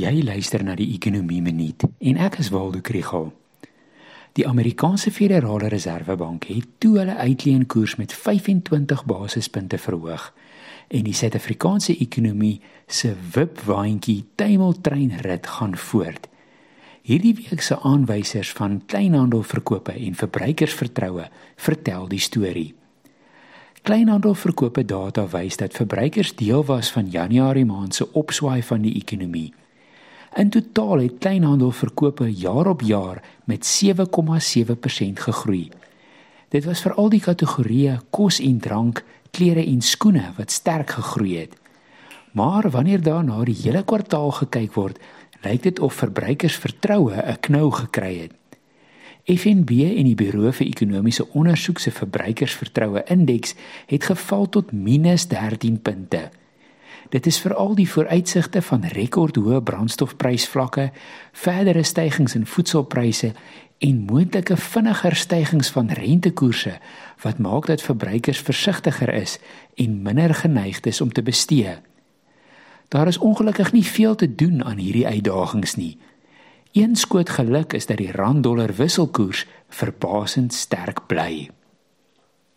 Jy luister na die Ekonomie Minuut en ek is Waldo Krugel. Die Amerikaanse Federale Reservebank het toe hulle uitleenkoers met 25 basispunte verhoog en die Suid-Afrikaanse ekonomie se wipwaandjie tuimeltreinrit gaan voort. Hierdie week se aanwysers van kleinhandelverkope en verbruikersvertroue vertel die storie. Kleinhandelverkope data wys dat verbruikers deel was van Januarie maand se opswaai van die ekonomie. In totaal het kleinhandelverkope jaar op jaar met 7,7% gegroei. Dit was veral die kategorieë kos en drank, klere en skoene wat sterk gegroei het. Maar wanneer daar na die hele kwartaal gekyk word, lyk dit of verbruikers vertroue 'n knou gekry het. FNB en die Buro vir Ekonomiese Onderzoek se verbruikersvertroue indeks het geval tot -13 punte. Dit is veral die vooruitsigte van rekordhoë brandstofprysvlakke, verdere stygings in voedselpryse en moontlike vinniger stygings van rentekoerse wat maak dat verbruikers versigtiger is en minder geneig is om te bestee. Daar is ongelukkig nie veel te doen aan hierdie uitdagings nie. Een skoot geluk is dat die rand-dollar wisselkoers verbasend sterk bly.